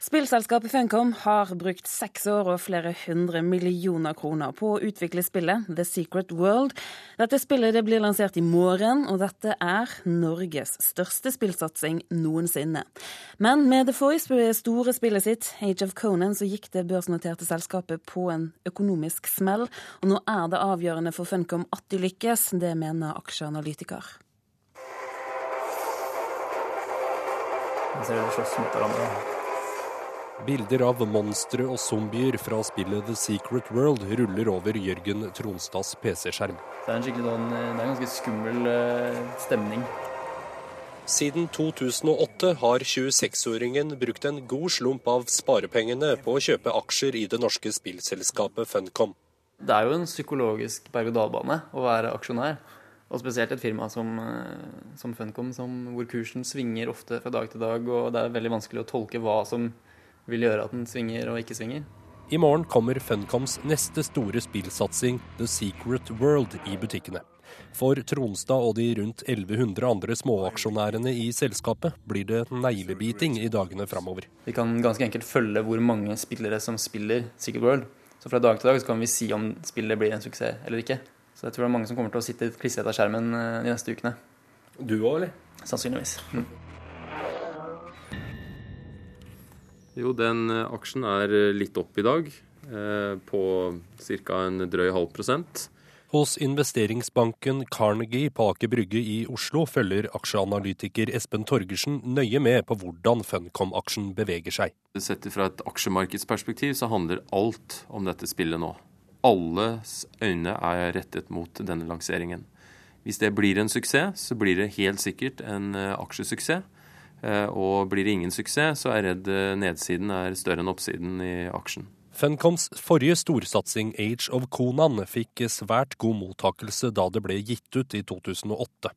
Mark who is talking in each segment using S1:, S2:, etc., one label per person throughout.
S1: Spillselskapet Funcom har brukt seks år og flere hundre millioner kroner på å utvikle spillet The Secret World. Dette spillet det blir lansert i morgen, og dette er Norges største spillsatsing noensinne. Men med det forrige store spillet sitt, Age of Conan, så gikk det børsnoterte selskapet på en økonomisk smell. Og nå er det avgjørende for Funcom at de lykkes, det mener aksjeanalytiker.
S2: Jeg ser de slåss mot hverandre.
S3: Bilder av monstre og zombier fra spillet The Secret World ruller over Jørgen Tronstads PC-skjerm.
S2: Det er en skikkelig sånn, det er en ganske skummel eh, stemning.
S3: Siden 2008 har 26-åringen brukt en god slump av sparepengene på å kjøpe aksjer i det norske spillselskapet Funcom.
S2: Det er jo en psykologisk berg-og-dal-bane å være aksjonær. Og spesielt et firma som, eh, som Funcom, som, hvor kursen svinger ofte fra dag til dag, og det er veldig vanskelig å tolke hva som vil gjøre at den svinger og ikke svinger.
S3: I morgen kommer Funcoms neste store spillsatsing, The Secret World, i butikkene. For Tronstad og de rundt 1100 andre småaksjonærene i selskapet blir det neglebiting i dagene framover.
S2: Vi kan ganske enkelt følge hvor mange spillere som spiller Secret World. Så fra dag til dag kan vi si om spillet blir en suksess eller ikke. Så jeg tror det er mange som kommer til å sitte klissete av skjermen eh, de neste ukene.
S3: Du òg, eller?
S2: Sannsynligvis. Mm.
S4: Jo, den eh, aksjen er eh, litt opp i dag, eh, på ca. en drøy halv prosent.
S3: Hos investeringsbanken Carnegie på Aker Brygge i Oslo følger aksjeanalytiker Espen Torgersen nøye med på hvordan Funcom-aksjen beveger seg.
S4: Sett fra et aksjemarkedsperspektiv så handler alt om dette spillet nå. Alles øyne er rettet mot denne lanseringen. Hvis det blir en suksess, så blir det helt sikkert en aksjesuksess. Eh, og blir det ingen suksess, så er jeg redd eh, nedsiden er større enn oppsiden i aksjen.
S3: Funcoms forrige storsatsing Age of Conan fikk svært god mottakelse da det ble gitt ut i 2008.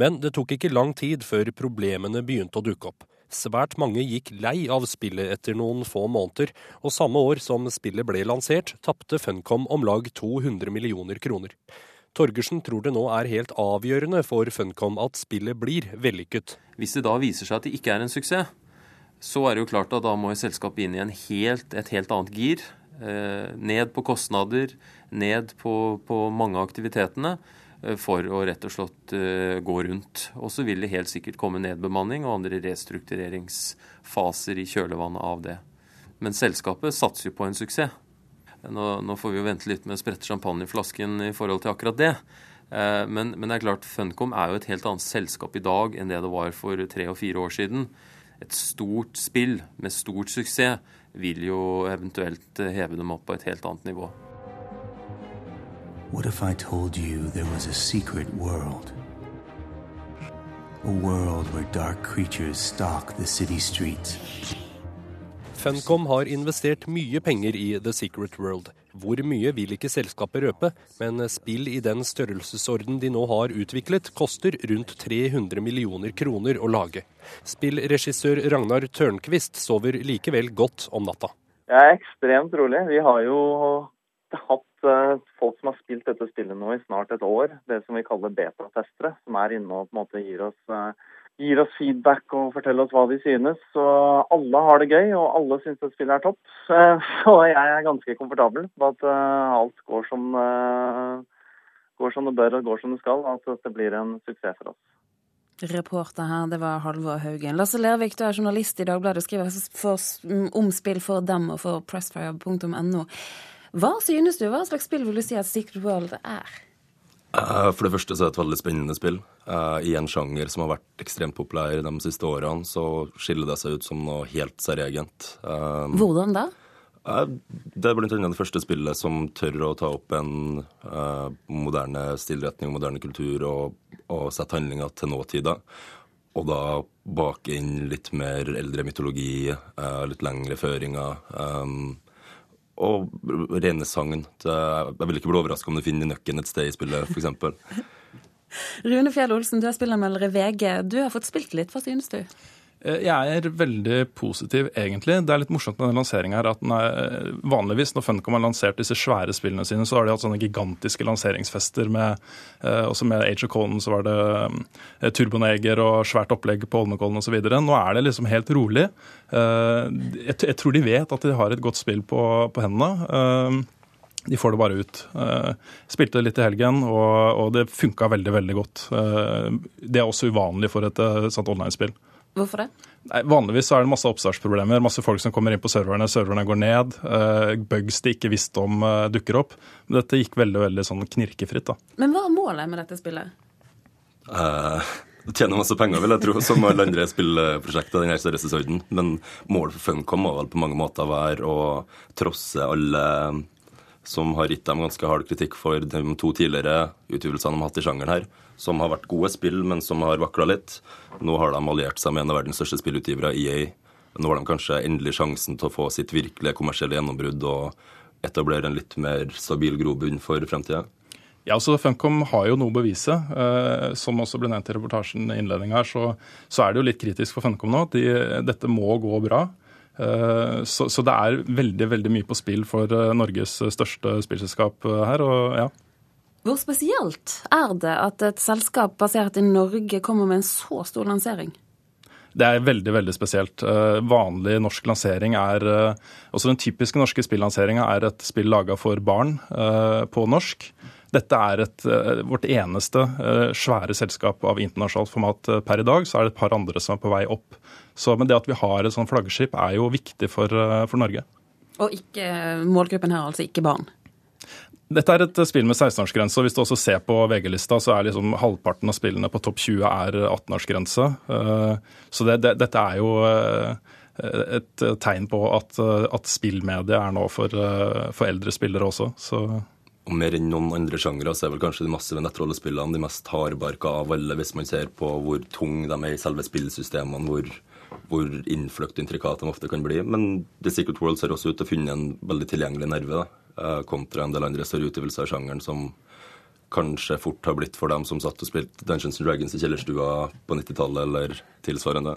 S3: Men det tok ikke lang tid før problemene begynte å dukke opp. Svært mange gikk lei av spillet etter noen få måneder, og samme år som spillet ble lansert, tapte Funcom om lag 200 millioner kroner. Torgersen tror det nå er helt avgjørende for Funcom at spillet blir vellykket.
S4: Hvis det da viser seg at det ikke er en suksess, så er det jo klart at da må selskapet inn i helt, et helt annet gir. Eh, ned på kostnader, ned på, på mange av aktivitetene eh, for å rett og slett uh, gå rundt. Og så vil det helt sikkert komme nedbemanning og andre restruktureringsfaser i kjølvannet av det. Men selskapet satser jo på en suksess. Nå, nå, får vi jo vente litt med å sprette champagneflasken i forhold til akkurat det. Eh, men, men, det er klart, Funcom er jo et helt annet selskap i dag enn det det var for tre og fire år siden. Et stort spill med stort suksess vil jo eventuelt heve dem opp på et helt annet nivå. What if I told you there was a secret world? A world where dark creatures stalk the city streets.
S3: Funcom har investert mye penger i The Secret World. Hvor mye vil ikke selskapet røpe, men spill i den størrelsesorden de nå har utviklet, koster rundt 300 millioner kroner å lage. Spillregissør Ragnar Tørnquist sover likevel godt om natta.
S5: Jeg er ekstremt rolig. Vi har jo hatt eh, folk som har spilt dette spillet nå i snart et år. Det som vi kaller betatestere, som er inne og på en måte gir oss eh, gir oss feedback og forteller oss hva de synes. Så alle har det gøy, og alle syns at spillet er topp. Så jeg er ganske komfortabel på at eh, alt går som, eh, går som det bør og går som det skal, at det blir en suksess for oss.
S1: Reporter her, det var Halvor Haugen. Lasse Lervik, du er journalist i Dagbladet og skriver for, om spill for dem og for pressfire.no. Hva synes du, hva slags spill vil du si at Secret World er?
S6: Eh, for det første så er det et veldig spennende spill. Eh, I en sjanger som har vært ekstremt populær de siste årene, så skiller det seg ut som noe helt særegent.
S1: Eh, Hvordan da?
S6: Det er blant annet det første spillet som tør å ta opp en moderne stilretning moderne kultur og, og sette handlinga til nåtida. Og da bake inn litt mer eldre mytologi, litt lengre føringer. Um, rene sangen. Jeg vil ikke bli overraska om du finner nøkken et sted i spillet, f.eks.
S1: Rune Fjell Olsen, du er spillermelder i VG. Du har fått spilt litt, hva synes du?
S7: Eh, jeg er veldig positiv, egentlig. Det er litt morsomt med den lanseringa her at er, eh, vanligvis når Funcom har lansert disse svære spillene sine, så har de hatt sånne gigantiske lanseringsfester med eh, Også med Age of Conan så var det Turboneger og svært opplegg på Holmenkollen osv. Nå er det liksom helt rolig. Jeg, tror de vet at de har et godt spill på, på hendene. De får det bare ut. spilte litt i helgen, og, og det funka veldig veldig godt. det er også uvanlig for et sånt online-spill.
S1: Hvorfor det?
S7: Nei, vanligvis så er det masse oppstartsproblemer. Masse folk som kommer inn på serverne. Serverne går ned. Uh, bugs de ikke visste om, uh, dukker opp. Men dette gikk veldig veldig sånn knirkefritt. da.
S1: Men hva er målet med dette spillet?
S6: Uh, tjene masse penger, vil jeg tro, som alle andre spillprosjekter i denne størrelsesorden. Men målet for Funcom må vel på mange måter være å trosse alle som har gitt dem ganske hard kritikk for de to tidligere utgivelsene de har hatt i sjangeren her som har vært gode spill, men som har vakla litt. Nå har de alliert seg med en av verdens største spillutgivere, EA. Nå har de kanskje endelig sjansen til å få sitt virkelige kommersielle gjennombrudd og etablere en litt mer stabil grobunn for fremtida.
S7: Ja, altså Funcom har jo noe å bevise. Eh, som også ble nevnt i reportasjen i innledning her, så, så, er det jo litt kritisk for Funcom nå. De, dette må gå bra. Eh, så, så, det er veldig veldig mye på spill for eh, Norges største spillselskap her. og ja,
S1: hvor spesielt er det at et selskap basert i Norge kommer med en så stor lansering?
S7: Det er veldig veldig spesielt. Eh, vanlig norsk lansering er eh, Også den typiske norske spillanseringa er et spill laga for barn eh, på norsk. Dette er et, vårt eneste svære selskap av internasjonalt format per i dag. Så er det et par andre som er på vei opp. Så, men det at vi har et sånt flaggskip er jo viktig for, for Norge.
S1: Og ikke, målgruppen her altså ikke barn?
S7: Dette er et spill med 16-årsgrense. og Hvis du også ser på VG-lista, så er liksom halvparten av spillene på topp 20 er 18-årsgrense. Eh, så det, det, dette er jo eh, et tegn på at, at spillmediet er nå for, eh, for eldre spillere også. Så
S6: og mer enn noen andre sjangere så er vel kanskje de massive nettrollespillene de mest hardbarka av alle, hvis man ser på hvor tung de er i selve spillsystemene, hvor, hvor innfløkt og intrikate de ofte kan bli. Men The Secret World ser også ut til å finne en veldig tilgjengelig nerve. Da. Eh, kontra en del andre større utgivelser i sjangeren som kanskje fort har blitt for dem som satt og spilte Dungeons and Dragons i kjellerstua på 90-tallet eller tilsvarende.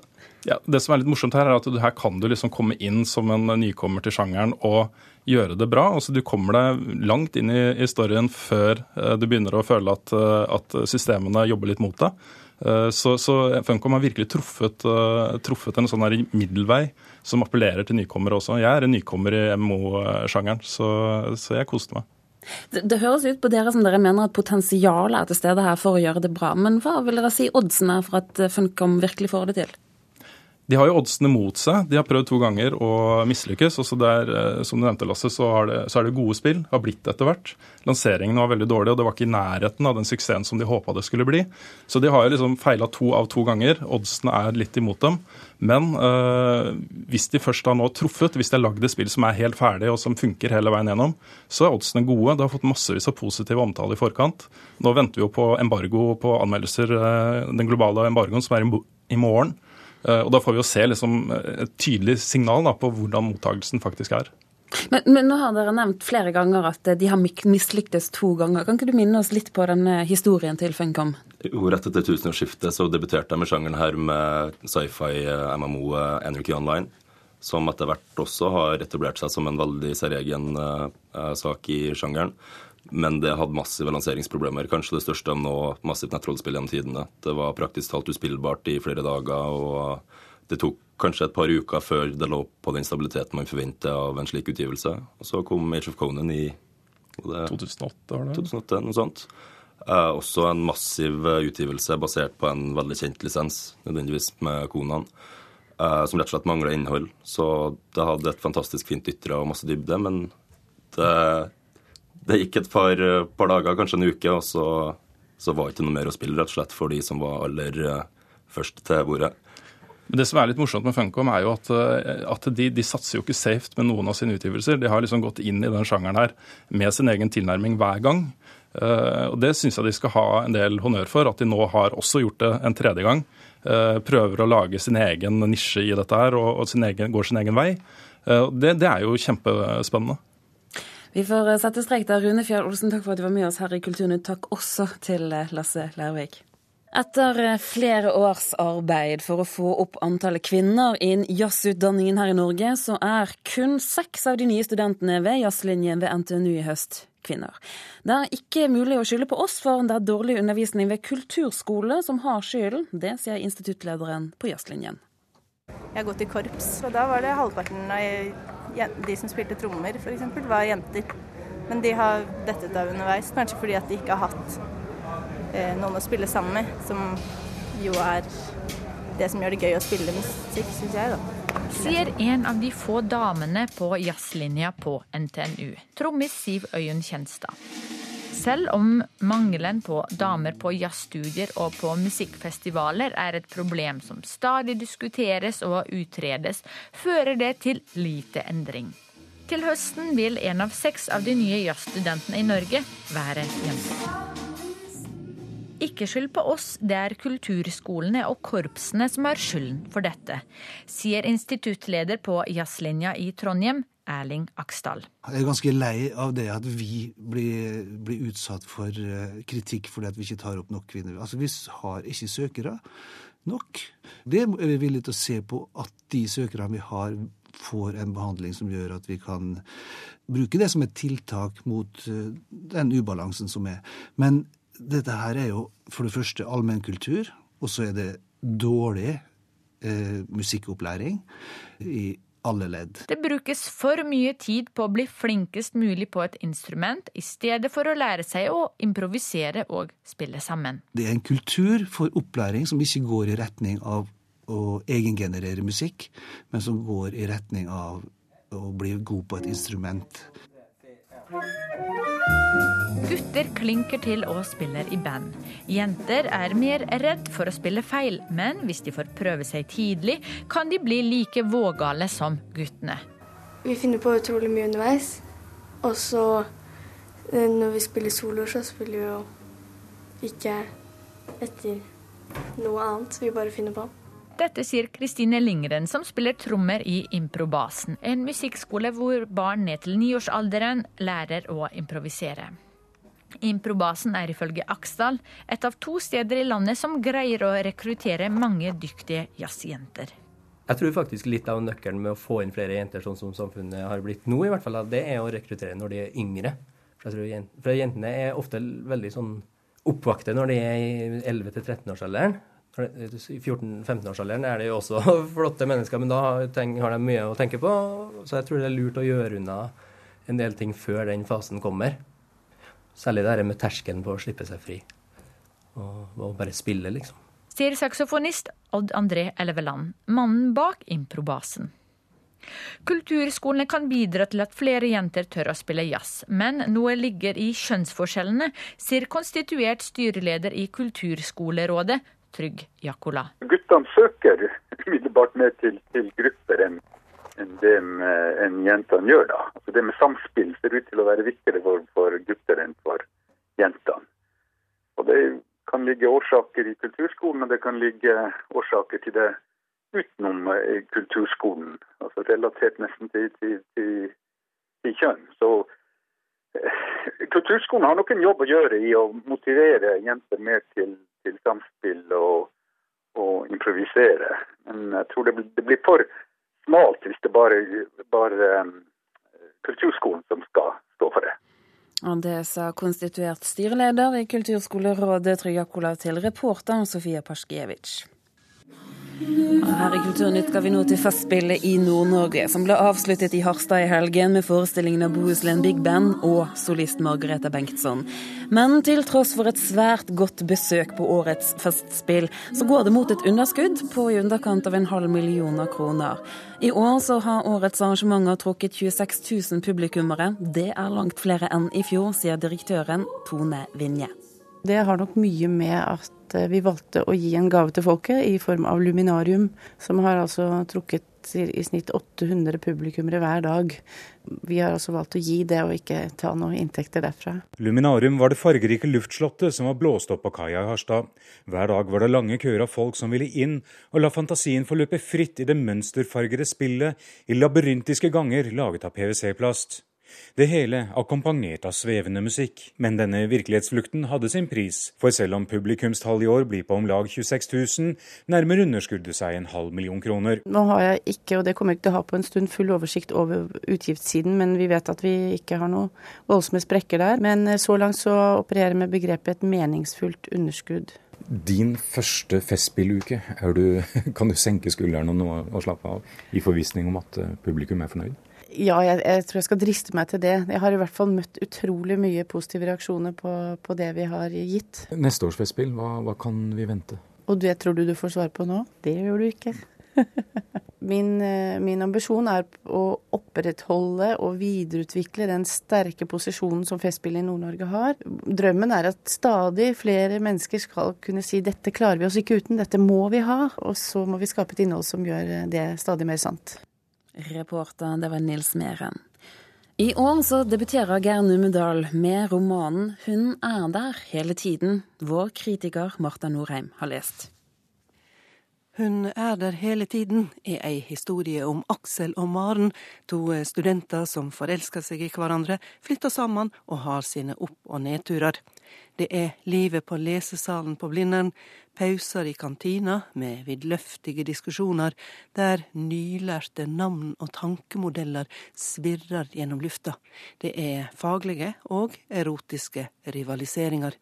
S7: Ja, Det som er litt morsomt her, er at du, her kan du liksom komme inn som en nykommer til sjangeren og gjøre det bra. Altså, du kommer deg langt inn i, historien før uh, du begynner å føle at, uh, at systemene jobber litt mot deg. Uh, så, så Funcom har virkelig truffet, truffet en sånn her middelvei som appellerer til nykommere også. Jeg er en nykommer i MO-sjangeren, så, så, jeg koste meg.
S1: Det, det, høres ut på dere som dere mener at potensialet er til stede her for å gjøre det bra. Men hva vil dere si oddsen er for at Funcom virkelig får det til?
S7: De har jo oddsene mot seg. De har prøvd to ganger og mislykkes. Også der, eh, som du nevnte, Lasse, så, det, så, er det gode spill. Har blitt etter hvert. Lanseringen var veldig dårlig, og det var ikke i nærheten av den suksessen som de håpa det skulle bli. Så de har jo liksom feila to av to ganger. Oddsene er litt imot dem. Men øh, hvis de først har nå truffet, hvis de har lagd et spill som er helt ferdig og som funker hele veien gjennom, så er oddsene gode. Det har fått massevis av positive omtale i forkant. Nå venter vi jo på embargo på anmeldelser, øh, den globale embargoen som er i morgen. Eh, og Da får vi jo se liksom et tydelig signal da, på hvordan mottagelsen faktisk er.
S1: Men, men, nå har dere nevnt flere ganger at de har mislyktes to ganger. Kan ikke du minne oss litt på denne historien til Funcom?
S6: Jo, Rett etter tusenårsskiftet så debuterte jeg med sjangeren her med sci-fi-MMO eh, eh, Energy Online. Som etter hvert også har etablert seg som en veldig særegen uh, sak i sjangeren. Men det hadde massive lanseringsproblemer. Kanskje det største av noe massivt nettrollspill gjennom tidene. Det var praktisk talt uspillbart i flere dager, og det tok kanskje et par uker før det lå på den stabiliteten man forventer av en slik utgivelse. Og så kom Age of Conan i
S7: det, 2008, var det?
S6: 2008, noe sånt. Eh, også en massiv utgivelse basert på en veldig kjent lisens, nødvendigvis med Konan, eh, som rett og slett mangla innhold. Så det hadde et fantastisk fint ytre og masse dybde, men det det gikk et par, par, dager, kanskje en uke, og så, så var det ikke noe mer å spille, rett og slett for de som var aller uh, først til bordet.
S7: Men Det som er litt morsomt med Funcom, er jo at, eh, at de, de, satser jo ikke safe med noen av sine utgivelser. De har liksom gått inn i den sjangeren her med sin egen tilnærming hver gang. Og Det syns jeg de skal ha en del honnør for, at de nå har også gjort det en tredje gang. Prøver å lage sin egen nisje i dette her og, og sin egen, går sin egen vei. Det, det er jo kjempespennende.
S1: Vi får eh, sette strek der. Rune Fjell Olsen, takk for at du var med oss her i Kulturnytt. Takk også til eh, Lasse Lærvik. Etter flere års arbeid for å få opp antallet kvinner innen jazzutdanningen her i Norge, så er kun seks av de nye studentene ved jazzlinjen ved NTNU i høst kvinner. Det er ikke mulig å skylde på oss for det er dårlig undervisning ved kulturskole som har skylden. Det sier instituttlederen på jazzlinjen.
S8: Jeg har gått i korps, og da var det halvparten av de som spilte trommer f.eks., var jenter. Men de har dettet av underveis, kanskje fordi at de ikke har hatt Eh, noen å spille sammen med, som jo er det som gjør det gøy å spille musikk, syns jeg, da.
S9: Sier en av de få damene på jazzlinja på NTNU, trommis Siv Øyen Kjenstad. Selv om mangelen på damer på jazzstudier og på musikkfestivaler er et problem som stadig diskuteres og utredes, fører det til lite endring. Til høsten vil en av seks av de nye jazzstudentene i Norge være jenter. Ikke skyld på oss, det er kulturskolene og korpsene som har skylden for dette, sier instituttleder på jazzlinja i Trondheim, Erling Aksdal.
S10: Jeg er ganske lei av det at vi blir, blir utsatt for eh, kritikk fordi vi ikke tar opp nok kvinner. Altså Vi har ikke søkere nok. Det er vi villige til å se på at de søkerne vi har, får en behandling som gjør at vi kan bruke det som et tiltak mot eh, den ubalansen som er. Men dette her er jo for det første allmennkultur, og så er det dårlig eh, musikkopplæring i alle ledd.
S9: Det brukes for mye tid på å bli flinkest mulig på et instrument, i stedet for å lære seg å improvisere og spille sammen.
S10: Det er en kultur for opplæring som ikke går i retning av å egengenerere musikk, men som går i retning av å bli god på et instrument.
S9: Gutter klinker til og spiller i band. Jenter er mer redd for å spille feil, men hvis de får prøve seg tidlig, kan de bli like vågale som guttene.
S11: Vi finner på utrolig mye underveis. Og så eh, når vi spiller soloer, så spiller vi jo ikke etter noe annet. Vi bare finner på.
S9: Dette sier Kristine Lingren, som spiller trommer i Improbasen, en musikkskole hvor barn ned til niårsalderen lærer å improvisere. Improbasen er ifølge Aksdal et av to steder i landet som greier å rekruttere mange dyktige jazzjenter.
S12: Jeg tror faktisk litt av nøkkelen med å få inn flere jenter, sånn som samfunnet har blitt nå, i hvert fall, det er å rekruttere når de er yngre. For, for Jentene er ofte veldig sånn oppvakte når de er i 11-13-årsalderen. I 14-15-årsalderen er de også flotte mennesker, men da har de mye å tenke på. Så jeg tror det er lurt å gjøre unna en del ting før den fasen kommer. Særlig det med terskelen på å slippe seg fri. Og, og bare spille, liksom.
S9: Sier saksofonist Odd André Elveland, mannen bak improbasen. Kulturskolene kan bidra til at flere jenter tør å spille jazz, men noe ligger i kjønnsforskjellene, sier konstituert styreleder i Kulturskolerådet, Trygg Jakola.
S13: Guttene søker umiddelbart mer til, til grupper enn en det en jentene gjør. da. Altså Det med samspill ser ut til å være viktigere for, for gutter enn for jentene. Og Det kan ligge årsaker i kulturskolen, og det kan ligge årsaker til det utenom eh, kulturskolen. Altså relatert nesten til, til, til, til kjønn. Så eh, Kulturskolen har nok en jobb å gjøre i å motivere jenter mer til til samspill og, og improvisere. Men jeg tror det blir, det blir for smalt hvis det bare bare um, kulturskolen som skal stå for det.
S1: Og det sa konstituert styreleder i Kulturskolerådet Trygakola til reporter Sofia Pasjkiewicz. Her i Kulturnytt skal vi nå til Festspillet i Nord-Norge, som ble avsluttet i Harstad i helgen med forestillingen av Bohuslän Big Band og solist Margareta Bengtsson. Men til tross for et svært godt besøk på årets Festspill, så går det mot et underskudd på i underkant av en halv million kroner. I år så har årets arrangementer trukket 26 000 publikummere. Det er langt flere enn i fjor, sier direktøren Tone Vinje.
S14: Det har nok mye med at Eh, vi valgte å gi en gave til folket i form av luminarium, som har altså trukket i snitt 800 publikummere hver dag. Vi har altså valgt å gi det, og ikke ta noen inntekter derfra.
S15: Luminarium var det fargerike luftslottet som var blåst opp på kaia i Harstad. Hver dag var det lange køer av folk som ville inn og la fantasien få løpe fritt i det mønsterfargede spillet i labyrintiske ganger laget av PVC-plast. Det hele akkompagnert av svevende musikk. Men denne virkelighetsflukten hadde sin pris, for selv om publikumstall i år blir på om lag 26 000, nærmer underskuddet seg en halv million kroner.
S14: Nå har jeg ikke, og det kommer jeg ikke til å ha på en stund, full oversikt over utgiftssiden, men vi vet at vi ikke har noe voldsomme sprekker der. Men eh, så langt så opererer vi med begrepet et meningsfullt underskudd.
S15: Din første festspilluke, du, kan du senke skuldrene og, og slappe av i forvissning om at eh, publikum er fornøyd?
S14: Ja, jeg, jeg, tror jeg skal driste meg til det. Jeg har i hvert fall møtt utrolig mye positive reaksjoner på, på det vi har gitt.
S15: Neste års festspill, hva, hva kan vi vente?
S14: Og det tror du du får svar på nå? Det gjør du ikke. min, eh, min, ambisjon er å opprettholde og videreutvikle den sterke posisjonen som Festspillet i Nord-Norge har. Drømmen er at stadig flere mennesker skal kunne si dette klarer vi oss ikke uten, dette må vi ha. Og så må vi skape et innhold som gjør det stadig mer sant.
S1: Reporter, det var Nils Meren. I år så debuterer Geir Numedal med romanen 'Hun er der hele tiden', vår kritiker Marta Norheim har lest.
S16: Hun er der hele tiden er ei historie om Aksel og Maren, to studenter som forelsker seg i hverandre, flytter sammen og har sine opp- og nedturer. Det er livet på lesesalen på Blindern, pauser i kantina med vidløftige diskusjoner der nylærte navn og tankemodeller svirrer gjennom lufta. Det er faglige og erotiske rivaliseringer.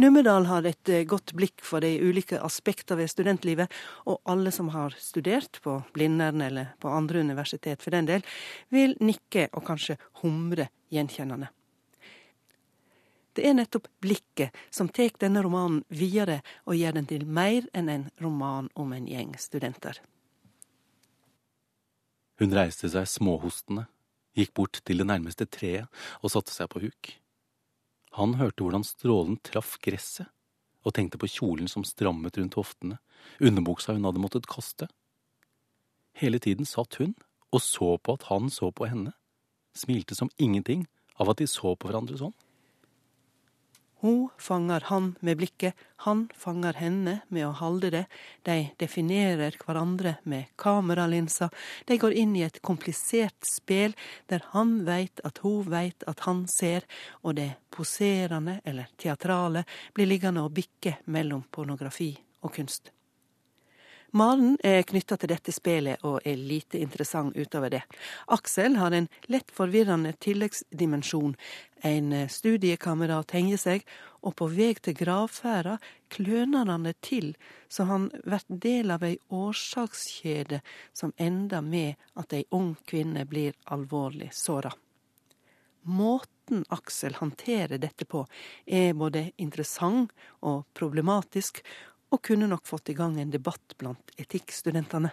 S16: Numedal har et godt blikk for de ulike aspekter ved studentlivet, og alle som har studert på Blindern eller på andre universitet for den del, vil nikke og kanskje humre gjenkjennende. Det er nettopp blikket som tar denne romanen videre og gjør den til mer enn en roman om en gjeng studenter.
S17: Hun reiste seg småhostende, gikk bort til det nærmeste treet og satte seg på huk. Han hørte hvordan strålen traff gresset, og tenkte på kjolen som strammet rundt hoftene, underbuksa hun hadde måttet kaste. Hele tiden satt hun og så på at han så på henne, smilte som ingenting av at de så på hverandre sånn.
S16: Hun fanger han med blikket, han fanger henne med å holde det, de definerer hverandre med kameralinser, de går inn i et komplisert spel der han veit at hun veit at han ser, og det poserende eller teatrale blir liggende og bikke mellom pornografi og kunst. Maren er knytta til dette spelet og er lite interessant utover det. Aksel har en lett forvirrende tilleggsdimensjon. En studiekamerat henger seg, og på vei til gravferda kløner han det til, så han blir del av ei årsakskjede som ender med at ei ung kvinne blir alvorlig såra. Måten Aksel håndterer dette på, er både interessant og problematisk, og kunne nok fått i gang en debatt blant etikkstudentene.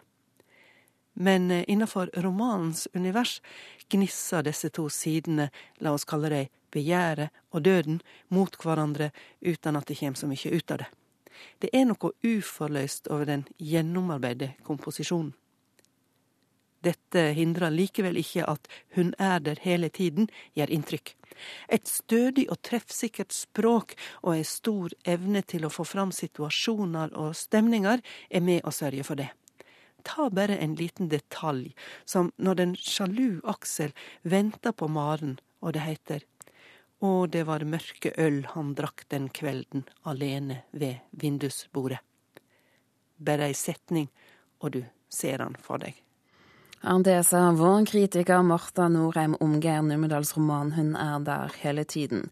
S16: Men eh, innenfor romanens univers gnisser disse to sidene, la oss kalle det begjæret og døden, mot hverandre uten at det kommer så mye ut av det. Det er noe uforløst over den gjennomarbeidede komposisjonen. Dette hindrer likevel ikke at hun er der hele tiden, gjør inntrykk. Et stødig og treffsikkert språk og ei stor evne til å få fram situasjoner og stemninger er med å sørge for det. Ta bare en liten detalj, som når den sjalu Aksel venter på Maren, og det heter Og det var mørke øl han drakk den kvelden, alene ved vindusbordet. Bare ei setning, og du ser han for deg.
S1: Sa vår kritiker Marta Norheim Omgeir Numedals roman 'Hun er der hele tiden'.